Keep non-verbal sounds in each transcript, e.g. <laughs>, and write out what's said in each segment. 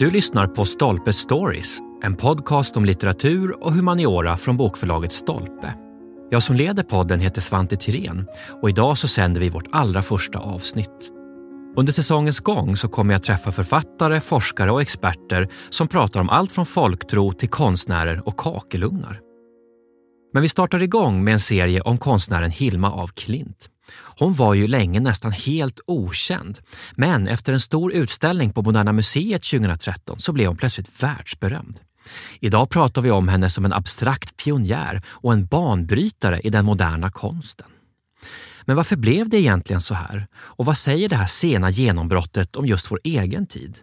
Du lyssnar på Stolpe Stories, en podcast om litteratur och humaniora från bokförlaget Stolpe. Jag som leder podden heter Svante Tirén och idag så sänder vi vårt allra första avsnitt. Under säsongens gång så kommer jag träffa författare, forskare och experter som pratar om allt från folktro till konstnärer och kakelugnar. Men vi startar igång med en serie om konstnären Hilma af Klint. Hon var ju länge nästan helt okänd, men efter en stor utställning på Moderna Museet 2013 så blev hon plötsligt världsberömd. Idag pratar vi om henne som en abstrakt pionjär och en banbrytare i den moderna konsten. Men varför blev det egentligen så här? Och vad säger det här sena genombrottet om just vår egen tid?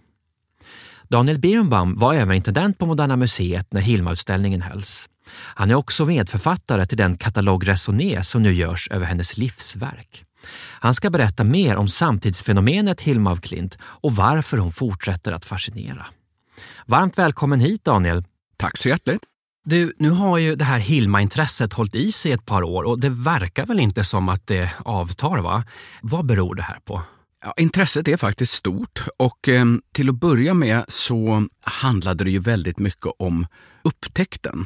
Daniel Birnbaum var överintendent på Moderna Museet när Hilma-utställningen hölls. Han är också medförfattare till den katalog Resoné som nu görs över hennes livsverk. Han ska berätta mer om samtidsfenomenet Hilma af Klint och varför hon fortsätter att fascinera. Varmt välkommen hit Daniel. Tack så hjärtligt. Du, nu har ju det här Hilma-intresset hållit i sig ett par år och det verkar väl inte som att det avtar, va? Vad beror det här på? Ja, intresset är faktiskt stort och eh, till att börja med så handlade det ju väldigt mycket om upptäckten.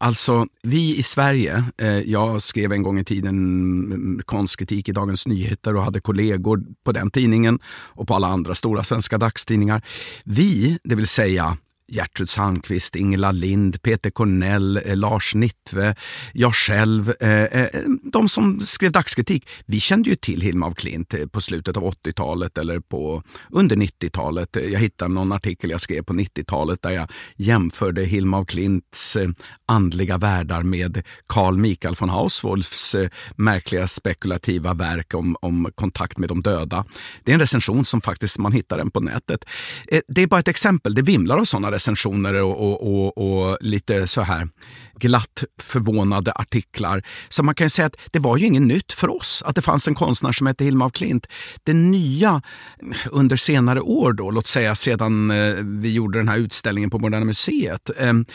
Alltså, vi i Sverige, eh, jag skrev en gång i tiden konstkritik i Dagens Nyheter och hade kollegor på den tidningen och på alla andra stora svenska dagstidningar. Vi, det vill säga Gertrud Sandqvist, Ingela Lind, Peter Cornell, eh, Lars Nittve, jag själv. Eh, eh, de som skrev dagskritik. Vi kände ju till Hilma af Klint på slutet av 80-talet eller på, under 90-talet. Jag hittade någon artikel jag skrev på 90-talet där jag jämförde Hilma af Klints andliga världar med Carl Michael von Hauswolfs märkliga spekulativa verk om, om kontakt med de döda. Det är en recension som faktiskt man hittar den på nätet. Det är bara ett exempel, det vimlar av sådana recensioner och, och, och, och, lite så här glatt förvånade artiklar. Så man kan säga att det var ju inget nytt för oss att det fanns en konstnär som hette Hilma af Klint. Det nya under senare år, då, låt säga sedan eh, vi gjorde den här utställningen på Moderna Museet, ehm,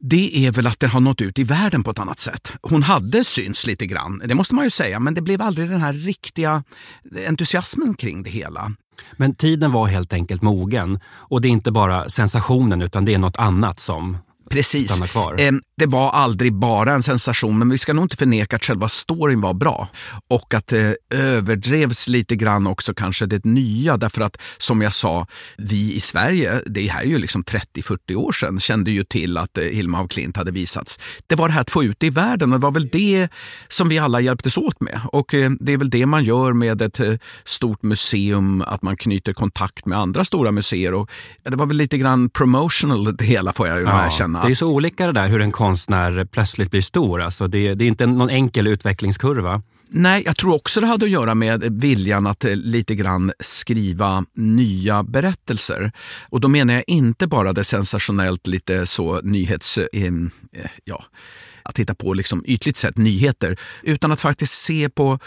det är väl att den har nått ut i världen på ett annat sätt. Hon hade syns lite grann, det måste man ju säga, men det blev aldrig den här riktiga entusiasmen kring det hela. Men tiden var helt enkelt mogen. Och det är inte bara sensationen utan det är något annat som Precis. stannar kvar. Det var aldrig bara en sensation, men vi ska nog inte förneka att själva storyn var bra. Och att det överdrevs lite grann också kanske det nya, därför att som jag sa, vi i Sverige, det här är ju liksom 30-40 år sedan, kände ju till att eh, Hilma af Klint hade visats. Det var det här att få ut det i världen och det var väl det som vi alla hjälptes åt med. Och eh, det är väl det man gör med ett eh, stort museum, att man knyter kontakt med andra stora museer. Och det var väl lite grann promotional det hela får jag ju ja, erkänna. Det är så olika det där hur en konstnär plötsligt blir stor. Alltså det, det är inte någon enkel utvecklingskurva. Nej, jag tror också det hade att göra med viljan att eh, lite grann skriva nya berättelser. Och då menar jag inte bara det sensationellt lite så nyhets... Eh, eh, ja, att hitta på liksom ytligt sett nyheter, utan att faktiskt se på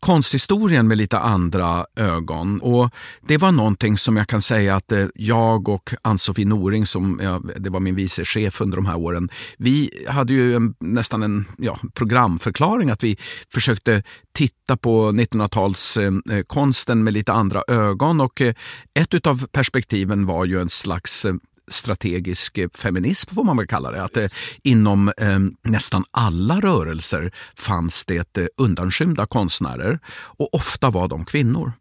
konsthistorien med lite andra ögon. Och Det var någonting som jag kan säga att eh, jag och Ann-Sofie Noring, som jag, det var min vice chef under de här åren, vi hade ju en, nästan en ja, programförklaring att vi försökte titta på 1900-talskonsten eh, eh med lite andra ögon. Och eh, ett av perspektiven var ju en slags eh, strategisk eh, feminism, får man väl kalla det. Att eh, inom eh, nästan alla rörelser fanns det eh, undanskymda konstnärer och ofta var de kvinnor.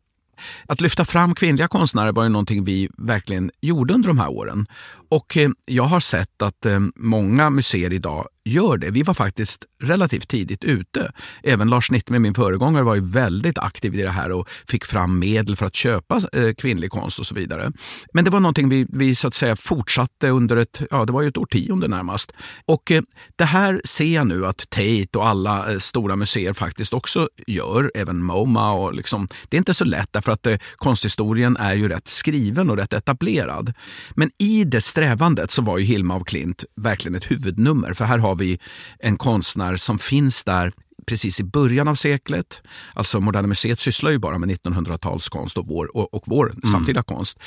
Att lyfta fram kvinnliga konstnärer var ju någonting vi verkligen gjorde under de här åren. Och eh, jag har sett att eh, många museer idag gör det. Vi var faktiskt relativt tidigt ute. Även Lars Nittme, min föregångare, var ju väldigt aktiv i det här och fick fram medel för att köpa eh, kvinnlig konst och så vidare. Men det var någonting vi, vi så att säga fortsatte under ett, ja det var ju ett årtionde närmast. Och eh, det här ser jag nu att Tate och alla eh, stora museer faktiskt också gör, även MoMA. Och liksom, det är inte så lätt därför att eh, konsthistorien är ju rätt skriven och rätt etablerad. Men i det strävandet så var ju Hilma af Klint verkligen ett huvudnummer. För här har vi en konstnär som finns där precis i början av seklet. Alltså Moderna Museet sysslar ju bara med 1900-talskonst och vår, och, och vår mm. samtida konst.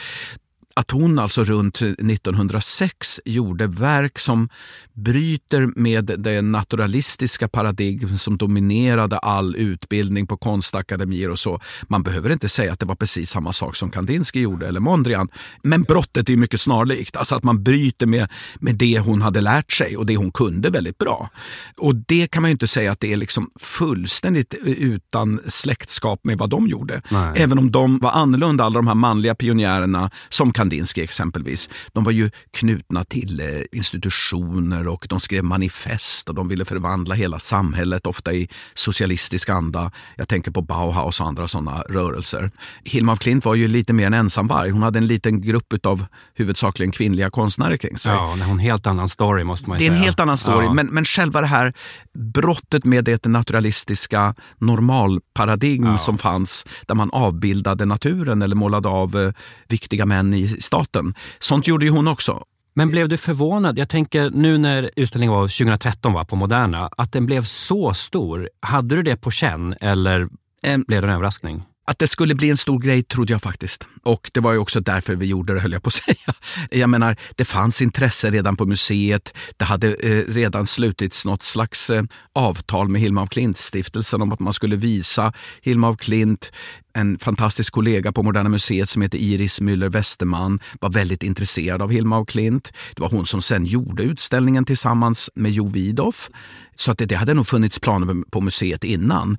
Att hon alltså runt 1906 gjorde verk som bryter med det naturalistiska paradigm som dominerade all utbildning på konstakademier och så. Man behöver inte säga att det var precis samma sak som Kandinsky gjorde eller Mondrian. Men brottet är mycket snarlikt. Alltså att man bryter med, med det hon hade lärt sig och det hon kunde väldigt bra. Och det kan man ju inte säga att det är liksom fullständigt utan släktskap med vad de gjorde. Nej. Även om de var annorlunda, alla de här manliga pionjärerna som Kandinsky exempelvis. De var ju knutna till eh, institutioner och de skrev manifest och de ville förvandla hela samhället, ofta i socialistisk anda. Jag tänker på Bauhaus och andra sådana rörelser. Hilma af Klint var ju lite mer en ensamvarg. Hon hade en liten grupp av huvudsakligen kvinnliga konstnärer kring sig. Ja, en helt annan story måste man säga. Det är en helt annan story, ja. men, men själva det här brottet med det naturalistiska normalparadigm ja. som fanns där man avbildade naturen eller målade av eh, viktiga män i staten. Sånt gjorde ju hon också. Men blev du förvånad? Jag tänker nu när utställningen var 2013 var på Moderna, att den blev så stor. Hade du det på känn eller um, blev det en överraskning? Att det skulle bli en stor grej trodde jag faktiskt. Och det var ju också därför vi gjorde det, höll jag på att <laughs> säga. Jag menar, det fanns intresse redan på museet. Det hade eh, redan slutits något slags eh, avtal med Hilma af Klint-stiftelsen om att man skulle visa Hilma af Klint en fantastisk kollega på Moderna Museet som heter Iris Müller Westerman var väldigt intresserad av Hilma af Klint. Det var hon som sen gjorde utställningen tillsammans med Jo Widoff. Så att det, det hade nog funnits planer på museet innan.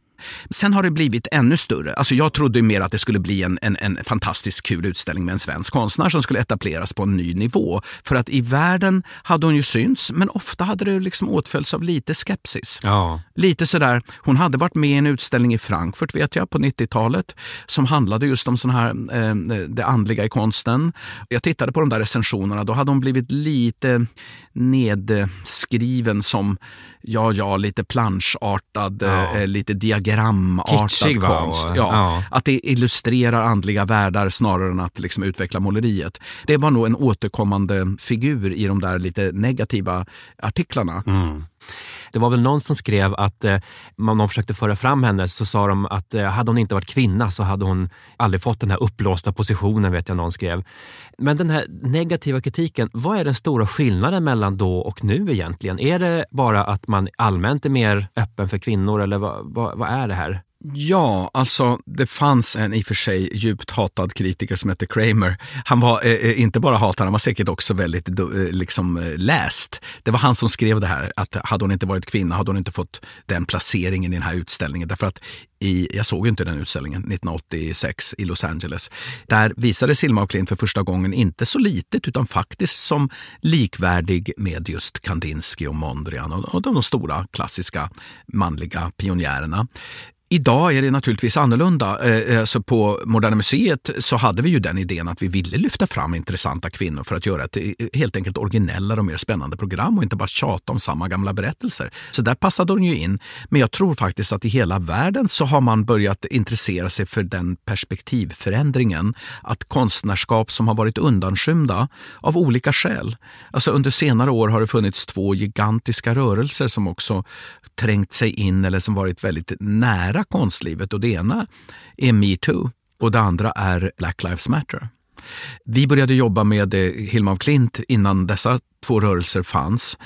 Sen har det blivit ännu större. Alltså jag trodde mer att det skulle bli en, en, en fantastiskt kul utställning med en svensk konstnär som skulle etableras på en ny nivå. För att i världen hade hon ju synts, men ofta hade det liksom åtföljts av lite skepsis. Ja. Lite sådär, hon hade varit med i en utställning i Frankfurt vet jag på 90-talet som handlade just om sån här, eh, det andliga i konsten. Jag tittade på de där recensionerna, då hade hon blivit lite nedskriven som ja, ja, lite planschartad, ja. eh, lite diagramartad Kitschig, konst. Ja, ja. Att det illustrerar andliga världar snarare än att liksom utveckla måleriet. Det var nog en återkommande figur i de där lite negativa artiklarna. Mm. Det var väl någon som skrev att eh, någon försökte föra fram henne så sa de att eh, hade hon inte varit kvinna så hade hon aldrig fått den här upplåsta positionen, vet jag någon skrev. Men den här negativa kritiken, vad är den stora skillnaden mellan då och nu egentligen? Är det bara att man allmänt är mer öppen för kvinnor eller vad, vad, vad är det här? Ja, alltså det fanns en i och för sig djupt hatad kritiker som hette Kramer. Han var eh, eh inte bara hatad, han var säkert också väldigt eh, liksom, eh, läst. Det var han som skrev det här, att hade hon inte varit kvinna hade hon inte fått den placeringen i den här utställningen. Därför att i, jag såg ju inte den utställningen 1986 i Los Angeles. Där visade Silma och Klint för första gången inte så litet utan faktiskt som likvärdig med just Kandinsky och Mondrian och, och de stora klassiska manliga pionjärerna. Idag är det naturligtvis annorlunda. Eh, eh, så på Moderna Museet så hade vi ju den idén att vi ville lyfta fram intressanta kvinnor för att göra ett eh, helt enkelt originellare och mer spännande program och inte bara tjata om samma gamla berättelser. Så där passade hon ju in. Men jag tror faktiskt att i hela världen så har man börjat intressera sig för den perspektivförändringen. Att konstnärskap som har varit undanskymda av olika skäl. Alltså under senare år har det funnits två gigantiska rörelser som också trängt sig in eller som varit väldigt nära konstlivet. Och det ena är metoo och det andra är Black Lives Matter. Vi började jobba med eh, Hilma af Klint innan dessa två rörelser fanns.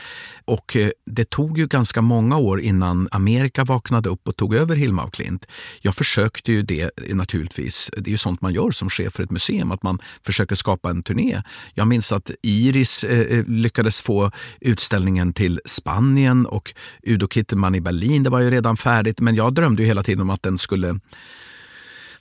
Och eh, det tog ju ganska många år innan Amerika vaknade upp och tog över Hilma af Klint. Jag försökte ju det eh, naturligtvis. Det är ju sånt man gör som chef för ett museum, att man försöker skapa en turné. Jag minns att Iris eh lyckades få utställningen till Spanien och Udo Kittelman i Berlin. Det var ju redan färdigt, men jag drömde ju hela tiden om att den skulle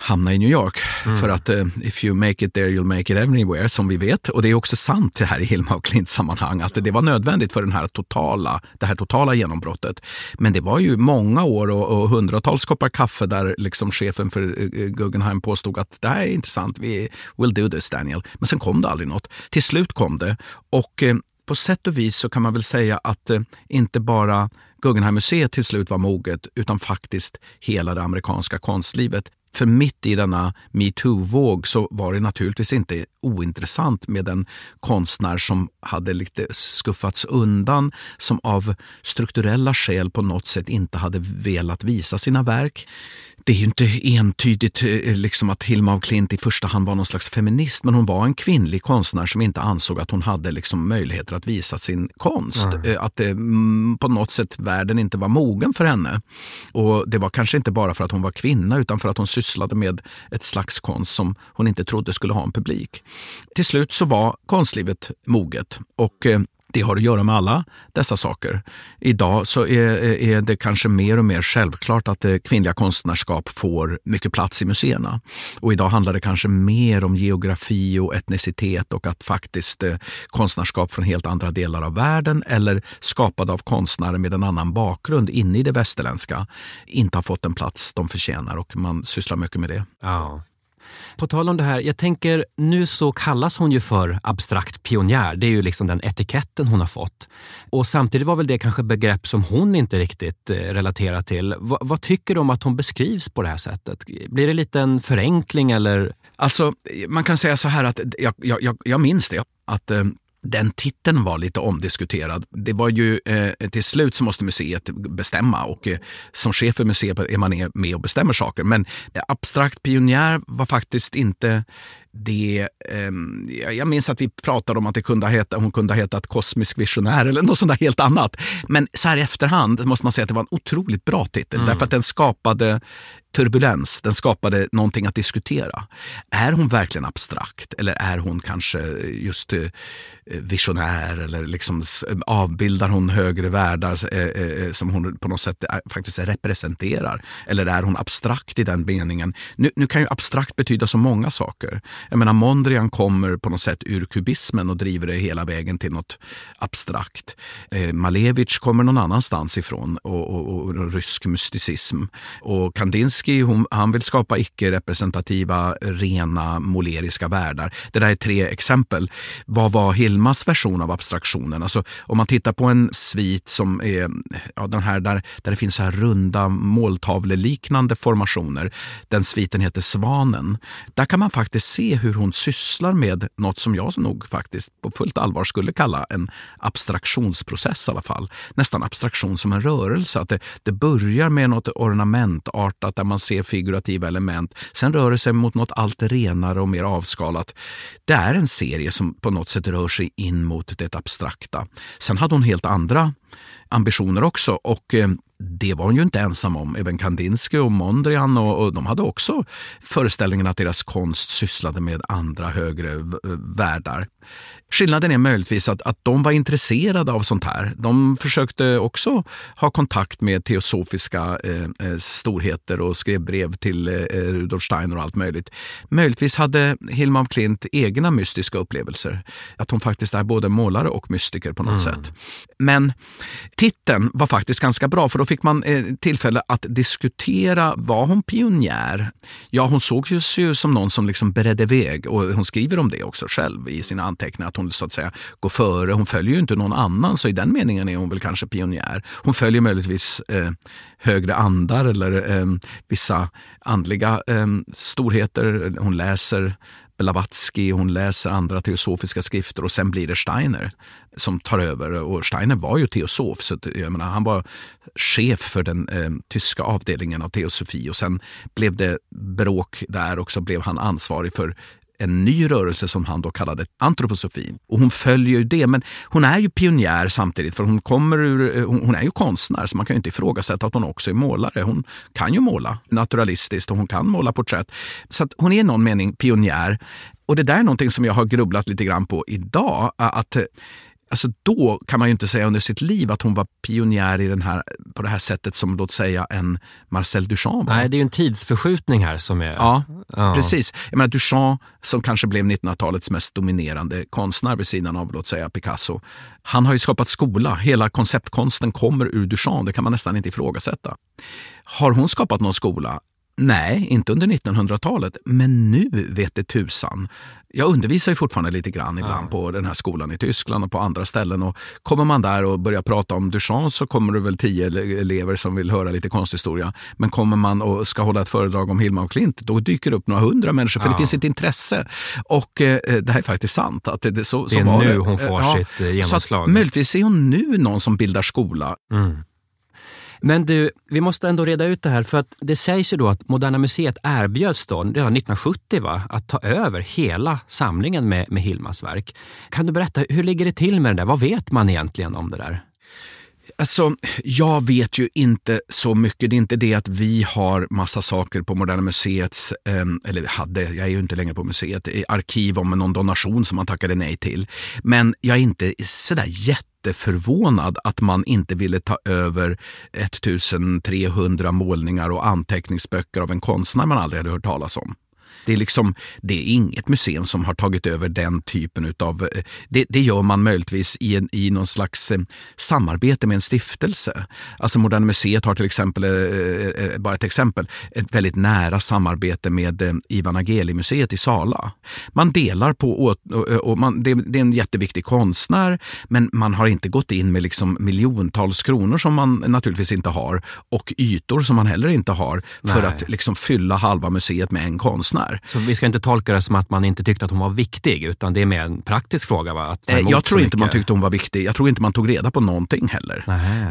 hamna i New York. Mm. För att uh, if you make it there you'll make it anywhere, som vi vet. Och det är också sant här i Hilma och Klints sammanhang, att det var nödvändigt för den här totala, det här totala genombrottet. Men det var ju många år och, och hundratals koppar kaffe där liksom chefen för uh, Guggenheim påstod att det här är intressant, vi will do this Daniel. Men sen kom det aldrig något. Till slut kom det. Och uh, på sätt och vis så kan man väl säga att inte bara Guggenheim-museet till slut var moget, utan faktiskt hela det amerikanska konstlivet. För mitt i denna metoo-våg så var det naturligtvis inte ointressant med en konstnär som hade lite skuffats undan, som av strukturella skäl på något sätt inte hade velat visa sina verk det är ju inte entydigt eh, liksom att Hilma af Klint i första hand var någon slags feminist, men hon var en kvinnlig konstnär som inte ansåg att hon hade liksom möjligheter att visa sin konst. Mm. Att det, mm, på något sätt världen inte var mogen för henne. Och Det var kanske inte bara för att hon var kvinna utan för att hon sysslade med ett slags konst som hon inte trodde skulle ha en publik. Till slut så var konstlivet moget och eh, det har att göra med alla dessa saker. Idag så är, är det kanske mer och mer självklart att det kvinnliga konstnärskap får mycket plats i museerna. Och idag handlar det kanske mer om geografi och etnicitet och att faktiskt eh, konstnärskap från helt andra delar av världen eller skapade av konstnärer med en annan bakgrund inne i det västerländska inte har fått den plats de förtjänar och man sysslar mycket med det. Ja. På tal om det här, jag tänker nu så kallas hon ju för abstrakt pionjär. Det är ju liksom den etiketten hon har fått. Och samtidigt var väl det kanske begrepp som hon inte riktigt eh, relaterar till. V vad tycker du om att hon beskrivs på det här sättet? Blir det lite en förenkling eller? Alltså, man kan säga så här att jag, jag, jag minns det. Att eh, den titeln var lite omdiskuterad. Det var ju eh, till slut så måste museet bestämma och eh, som chef för museet är man med och bestämmer saker. Men eh, abstrakt pionjär var faktiskt inte det, eh, jag minns att vi pratade om att det kunde heta, hon kunde ha hetat kosmisk visionär eller något sånt där helt annat. Men så här i efterhand måste man säga att det var en otroligt bra titel mm. därför att den skapade turbulens, den skapade någonting att diskutera. Är hon verkligen abstrakt eller är hon kanske just eh, visionär eller liksom avbildar hon högre världar eh, eh, som hon på något sätt faktiskt representerar? Eller är hon abstrakt i den meningen? Nu, nu kan ju abstrakt betyda så många saker. Jag menar Mondrian kommer på något sätt ur kubismen och driver det hela vägen till något abstrakt. Eh, Malevich kommer någon annanstans ifrån och, och, och rysk mysticism. Och Kandinsky hon, han vill skapa icke-representativa, rena, måleriska världar. Det där är tre exempel. Vad var Hilmas version av abstraktionen? Alltså, om man tittar på en svit som är ja, den här där, där det finns så här runda måltavleliknande formationer. Den sviten heter Svanen. Där kan man faktiskt se hur hon sysslar med något som jag nog faktiskt på fullt allvar skulle kalla en abstraktionsprocess i alla fall. Nästan abstraktion som en rörelse. Att det, det börjar med något ornamentartat där man man ser figurativa element. Sen rör det sig mot något allt renare och mer avskalat. Det är en serie som på något sätt rör sig in mot det abstrakta. Sen hade hon helt andra ambitioner också och eh, det var hon ju inte ensam om. Även Kandinsky och Mondrian och, och, de hade också föreställningen att deras konst sysslade med andra högre världar. Skillnaden är möjligtvis att, att de var intresserade av sånt här. De försökte också ha kontakt med teosofiska eh, eh storheter och skrev brev till eh, Rudolf Steiner och allt möjligt. Möjligtvis hade Hilma af Klint egna mystiska upplevelser. Att hon faktiskt är både målare och mystiker på något mm. sätt. Men titeln var faktiskt ganska bra för då fick man eh, tillfälle att diskutera, var hon pionjär? Ja, hon såg ju som någon som liksom beredde väg och hon skriver om det också själv i sina anteckningar, att hon så att säga går före. Hon följer ju inte någon annan, så i den meningen är hon väl kanske pionjär. Hon följer möjligtvis eh, högre andar eller eh, vissa andliga eh, storheter. Hon läser Blavatsky, hon läser andra teosofiska skrifter och sen blir det Steiner som tar över. Och Steiner var ju teosof, så jag menar, han var chef för den eh, tyska avdelningen av teosofi och sen blev det bråk där och så blev han ansvarig för en ny rörelse som han då kallade antroposofin. Och hon följer ju det, men hon är ju pionjär samtidigt för hon kommer ur, eh, hon är ju konstnär så man kan ju inte ifrågasätta att hon också är målare. Hon kan ju måla naturalistiskt och hon kan måla porträtt. Så hon är i någon mening pionjär. Och det där är någonting som jag har grubblat lite grann på idag. Att eh, Alltså då kan man ju inte säga under sitt liv att hon var pionjär i den här, på det här sättet som låt säga en Marcel Duchamp var. Nej, det är ju en tidsförskjutning här som är... Ja, ja. precis. Jag menar Duchamp som kanske blev 1900-talets mest dominerande konstnär vid sidan av låt säga Picasso. Han har ju skapat skola. Hela konceptkonsten kommer ur Duchamp. Det kan man nästan inte ifrågasätta. Har hon skapat någon skola? Nej, inte under 1900-talet, men nu vet det tusan. Jag undervisar ju fortfarande lite grann ibland ja. på den här skolan i Tyskland och på andra ställen. Och kommer man där och börjar prata om Duchamp så kommer det väl tio elever som vill höra lite konsthistoria. Men kommer man och ska hålla ett föredrag om Hilma och Klint, då dyker det upp några hundra människor för ja. det finns ett intresse. Och eh, det här är faktiskt sant. Att det, det, så, det är så nu det. hon får ja, sitt genomslag. möjligtvis är hon nu någon som bildar skola. Mm. Men du, vi måste ändå reda ut det här för att det sägs ju då att Moderna Museet erbjöds då redan 1970 va, att ta över hela samlingen med, med Hilmas verk. Kan du berätta, hur ligger det till med det där? Vad vet man egentligen om det där? Alltså, jag vet ju inte så mycket. Det är inte det att vi har massa saker på Moderna Museets, eh, eller hade, jag är ju inte längre på museet, arkiv om någon donation som man tackade nej till. Men jag är inte sådär jätteförvånad att man inte ville ta över 1300 målningar och anteckningsböcker av en konstnär man aldrig hade hört talas om. Det är, liksom, det är inget museum som har tagit över den typen av... Eh, det, det gör man möjligtvis i, en, i någon slags eh, samarbete med en stiftelse. Alltså Moderna Museet har till exempel, eh, bara ett exempel, ett väldigt nära samarbete med Ivan Ageli-museet i Sala. Man delar på, och, man, det, det, är en jätteviktig konstnär, men man har inte gått in med liksom miljontals kronor som man naturligtvis inte har och ytor som man heller inte har för Nej. att liksom fylla halva museet med en konstnär. Så vi ska inte tolka det som att man inte tyckte att hon var viktig, utan det är mer en praktisk fråga? Va? Att eh, jag tror inte man tyckte hon var viktig. Jag tror inte man tog reda på någonting heller.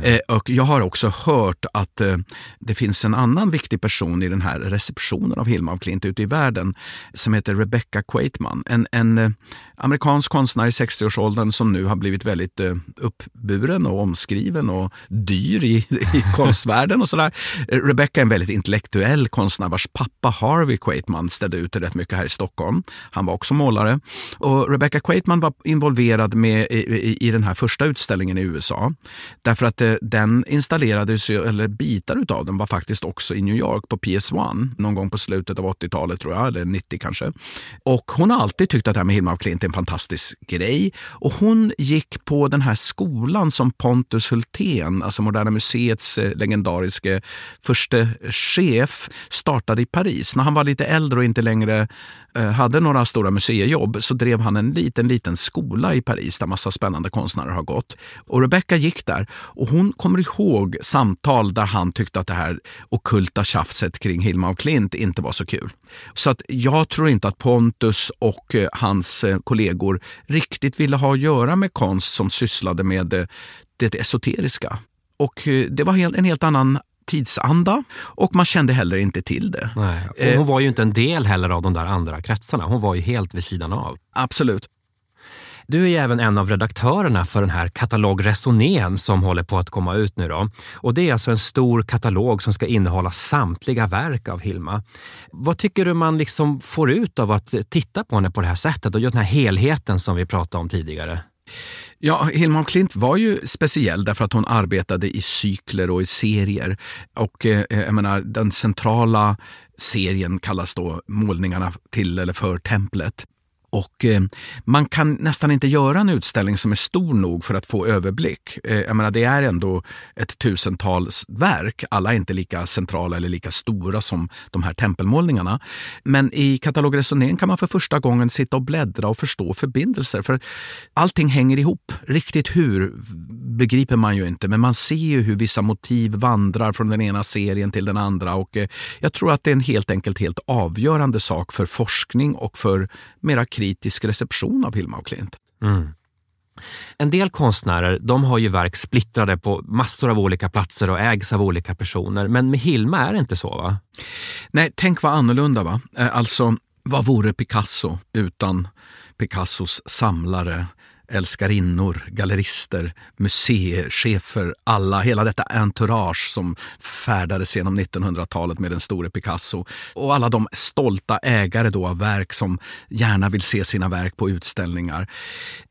Eh, och jag har också hört att eh, det finns en annan viktig person i den här receptionen av Hilma af Klint ute i världen som heter Rebecca Quaitman. En, en eh, amerikansk konstnär i 60-årsåldern som nu har blivit väldigt eh, uppburen och omskriven och dyr i, i <laughs> konstvärlden och sådär. Rebecca är en väldigt intellektuell konstnär vars pappa Harvey Quaitman ställde ute rätt mycket här i Stockholm. Han var också målare. Och Rebecca Quaitman var involverad med i, i, i den här första utställningen i USA. Därför att eh, den installerades, eller bitar utav den var faktiskt också i New York på PS1 någon gång på slutet av 80-talet tror jag, eller 90 kanske. Och hon har alltid tyckt att det här med Hilma af Klint är en fantastisk grej. Och hon gick på den här skolan som Pontus Hultén, alltså Moderna Museets eh, legendariske förste chef, startade i Paris. När han var lite äldre och inte längre eh, hade några stora museijobb så drev han en liten, liten skola i Paris där massa spännande konstnärer har gått. Och Rebecca gick där och hon kommer ihåg samtal där han tyckte att det här okulta tjafset kring Hilma af Klint inte var så kul. Så att jag tror inte att Pontus och eh, hans eh, kollegor riktigt ville ha att göra med konst som sysslade med det, det esoteriska. Och det var en helt annan tidsanda och man kände heller inte till det. Nej. Och hon var ju inte en del heller av de där andra kretsarna. Hon var ju helt vid sidan av. Absolut. Du är ju även en av redaktörerna för den här katalog Resonén som håller på att komma ut nu. Då. Och det är alltså en stor katalog som ska innehålla samtliga verk av Hilma. Vad tycker du man liksom får ut av att titta på henne på det här sättet och just den här helheten som vi pratade om tidigare? Ja, Hilma af Klint var ju speciell därför att hon arbetade i cykler och i serier. Och eh, eh jag menar, den centrala serien kallas då Målningarna till eller för templet. Och eh, man kan nästan inte göra en utställning som är stor nog för att få överblick. Eh, jag menar, det är ändå ett tusental verk. Alla är inte lika centrala eller lika stora som de här tempelmålningarna. Men i Katalog Resonén kan man för första gången sitta och bläddra och förstå förbindelser. För allting hänger ihop. Riktigt hur begriper man ju inte, men man ser ju hur vissa motiv vandrar från den ena serien till den andra. Och eh, jag tror att det är en helt enkelt helt avgörande sak för forskning och för mera kritisk reception av Hilma af Klint. Mm. En del konstnärer de har ju verk splittrade på massor av olika platser och ägs av olika personer. Men med Hilma är det inte så va? Nej, tänk vad annorlunda va? Eh, alltså, vad vore Picasso utan Picassos samlare, älskarinnor, gallerister, museichefer, alla, hela detta entourage som färdades genom 1900-talet med den store Picasso. Och alla de stolta ägare då av verk som gärna vill se sina verk på utställningar.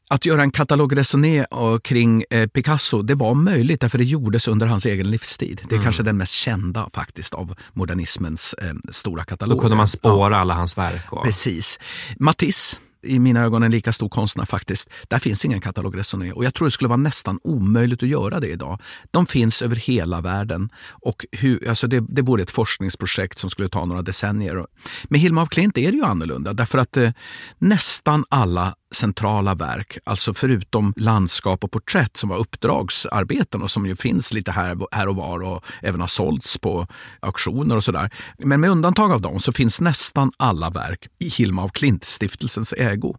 Att göra en katalogresoné kring eh, Picasso, det var möjligt därför det gjordes under hans egen livstid. Det är mm. kanske den mest kända faktiskt av modernismens eh, stora kataloger. Då kunde man spåra alla hans verk. Och... Precis. Matisse i mina ögon en lika stor konstnär faktiskt. Där finns ingen katalog Resonné och jag tror det skulle vara nästan omöjligt att göra det idag. De finns över hela världen och hur, alltså det, det vore ett forskningsprojekt som skulle ta några decennier. Med Hilma af Klint är det ju annorlunda därför att eh, nästan alla centrala verk, alltså förutom landskap och porträtt som var uppdragsarbeten och som ju finns lite här, här och var och även har sålts på auktioner och sådär. Men med undantag av dem så finns nästan alla verk i Hilma af Klint-stiftelsens ägo.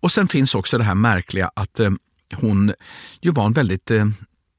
Och sen finns också det här märkliga att eh, hon ju var en väldigt eh,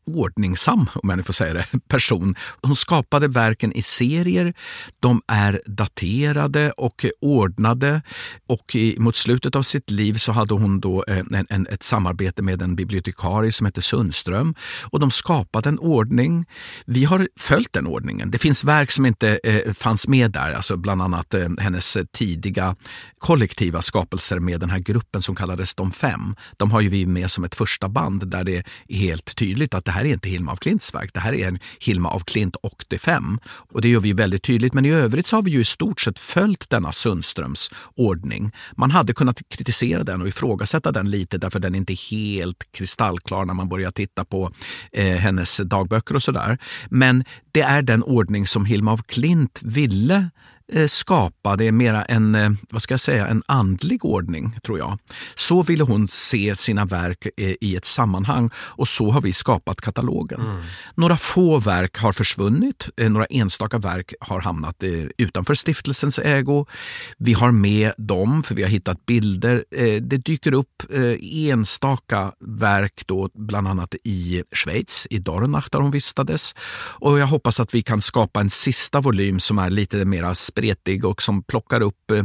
ordningsam, om jag nu får säga det, <laughs> person. Hon skapade verken i serier. De är daterade och ordnade och mot slutet av sitt liv så hade hon då eh, en, en, ett samarbete med en bibliotekarie som hette Sundström och de skapade en ordning. Vi har följt den ordningen. Det finns verk som inte eh, fanns med där, alltså bland annat eh, hennes tidiga kollektiva skapelser med den här gruppen som kallades De fem. De har ju vi med som ett första band där det är helt tydligt att det här är inte Hilma af Klints verk. Det här är en Hilma af Klint och de fem. Och det gör vi väldigt tydligt. Men i övrigt så har vi ju i stort sett följt denna Sundströms ordning. Man hade kunnat kritisera den och ifrågasätta den lite därför den är inte helt kristallklar när man börjar titta på eh, hennes dagböcker och sådär. Men det är den ordning som Hilma af Klint ville skapa, det är mera en, eh, vad ska jag säga, en andlig ordning, tror jag. Så ville hon se sina verk eh, i ett sammanhang och så har vi skapat katalogen. Mm. Några få verk har försvunnit, några enstaka verk har hamnat utanför stiftelsens ägo. Vi har med dem, för vi har hittat bilder. Det dyker upp enstaka verk, då, bland annat i Schweiz, i Dornach där hon vistades. Och jag hoppas att vi kan skapa en sista volym som är lite mera spretig och som plockar upp eh,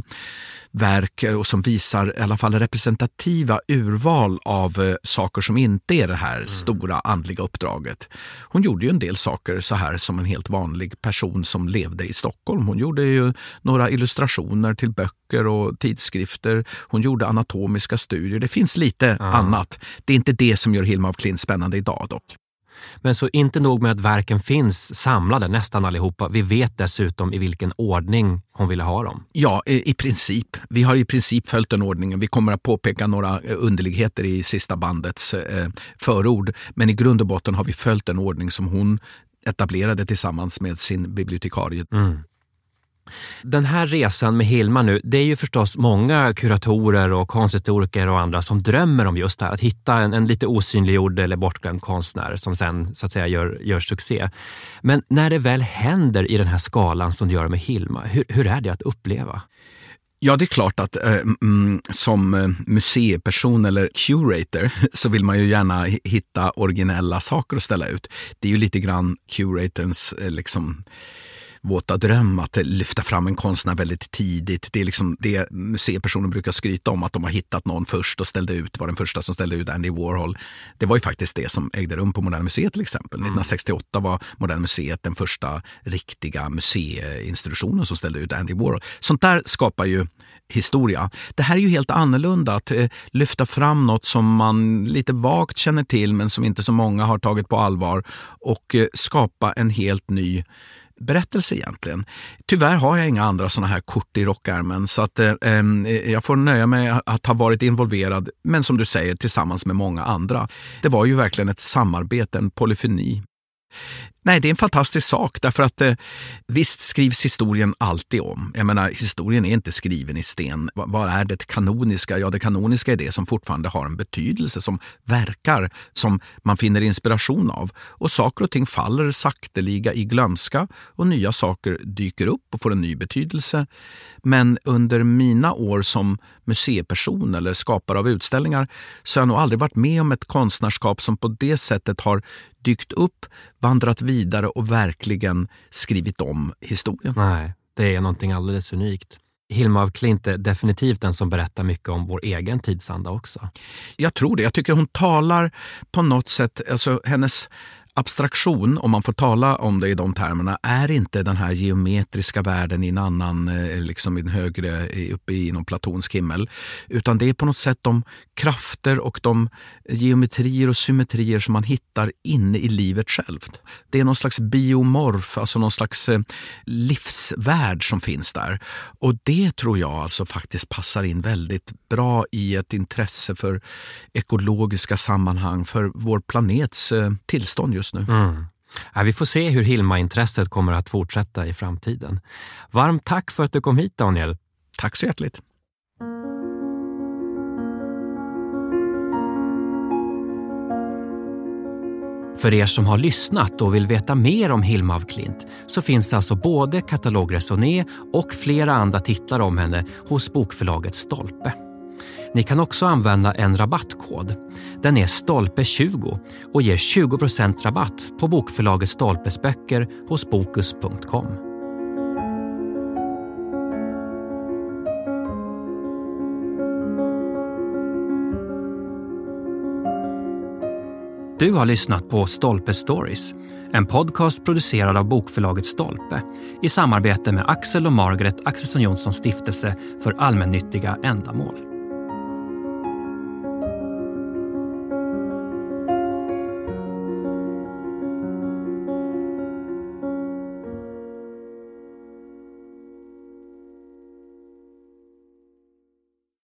verk och som visar i alla fall representativa urval av eh, saker som inte är det här mm. stora andliga uppdraget. Hon gjorde ju en del saker så här som en helt vanlig person som levde i Stockholm. Hon gjorde ju några illustrationer till böcker och tidskrifter. Hon gjorde anatomiska studier. Det finns lite mm. annat. Det är inte det som gör Hilma af Klint spännande idag dock. Men så inte nog med att verken finns samlade, nästan allihopa. Vi vet dessutom i vilken ordning hon ville ha dem. Ja, i princip. Vi har i princip följt den ordningen. Vi kommer att påpeka några eh, underligheter i sista bandets eh, förord. Men i grund och botten har vi följt den ordning som hon etablerade tillsammans med sin bibliotekarie. Mm. Den här resan med Hilma nu, det är ju förstås många kuratorer och konsthistoriker och andra som drömmer om just det här. Att hitta en, en lite osynliggjord eller bortglömd konstnär som sen så att säga gör, gör succé. Men när det väl händer i den här skalan som det gör med Hilma, hur, hur är det att uppleva? Ja, det är klart att eh, mm, som eh, museiperson eller curator <laughs> så vill man ju gärna hitta originella saker att ställa ut. Det är ju lite grann curatorns eh, liksom, våta dröm att lyfta fram en konstnär väldigt tidigt. Det är liksom det museipersoner brukar skryta om, att de har hittat någon först och ställde ut, var den första som ställde ut Andy Warhol. Det var ju faktiskt det som ägde rum på Moderna Museet till exempel. Mm. 1968 var Moderna Museet den första riktiga museiinstitutionen som ställde ut Andy Warhol. Sånt där skapar ju historia. Det här är ju helt annorlunda, att eh, lyfta fram något som man lite vagt känner till men som inte så många har tagit på allvar och eh, skapa en helt ny berättelse egentligen. Tyvärr har jag inga andra sådana här kort i rockärmen så att eh, jag får nöja mig att ha varit involverad, men som du säger tillsammans med många andra. Det var ju verkligen ett samarbete, en polyfoni. Nej, det är en fantastisk sak därför att eh, visst skrivs historien alltid om. Jag menar, historien är inte skriven i sten. Vad, vad är det kanoniska? Ja, det kanoniska är det som fortfarande har en betydelse, som verkar, som man finner inspiration av. Och saker och ting faller sakteliga i glömska och nya saker dyker upp och får en ny betydelse. Men under mina år som museiperson eller skapare av utställningar så har jag nog aldrig varit med om ett konstnärskap som på det sättet har dykt upp, vandrat vidare och verkligen skrivit om historien. Nej, det är någonting alldeles unikt. Hilma af Klint är definitivt den som berättar mycket om vår egen tidsanda också. Jag tror det. Jag tycker hon talar på något sätt, alltså hennes abstraktion, om man får tala om det i de termerna, är inte den här geometriska världen i en annan, eh, liksom i en högre, uppe i någon platonsk himmel. Utan det är på något sätt de krafter och de geometrier och symmetrier som man hittar inne i livet självt. Det är någon slags biomorf, alltså någon slags eh, livsvärld som finns där. Och det tror jag alltså faktiskt passar in väldigt bra i ett intresse för ekologiska sammanhang, för vår planets eh, tillstånd just nu. Mm. Ja, vi får se hur Hilma-intresset kommer att fortsätta i framtiden. Varmt tack för att du kom hit Daniel. Tack så hjärtligt. För er som har lyssnat och vill veta mer om Hilma af Klint så finns alltså både katalog Resoné och flera andra titlar om henne hos bokförlaget Stolpe. Ni kan också använda en rabattkod. Den är stolpe20 och ger 20% rabatt på bokförlaget Stolpes böcker hos Bokus.com. Du har lyssnat på Stolpe Stories, en podcast producerad av bokförlaget Stolpe i samarbete med Axel och Margaret Axelsson Johnsons stiftelse för allmännyttiga ändamål.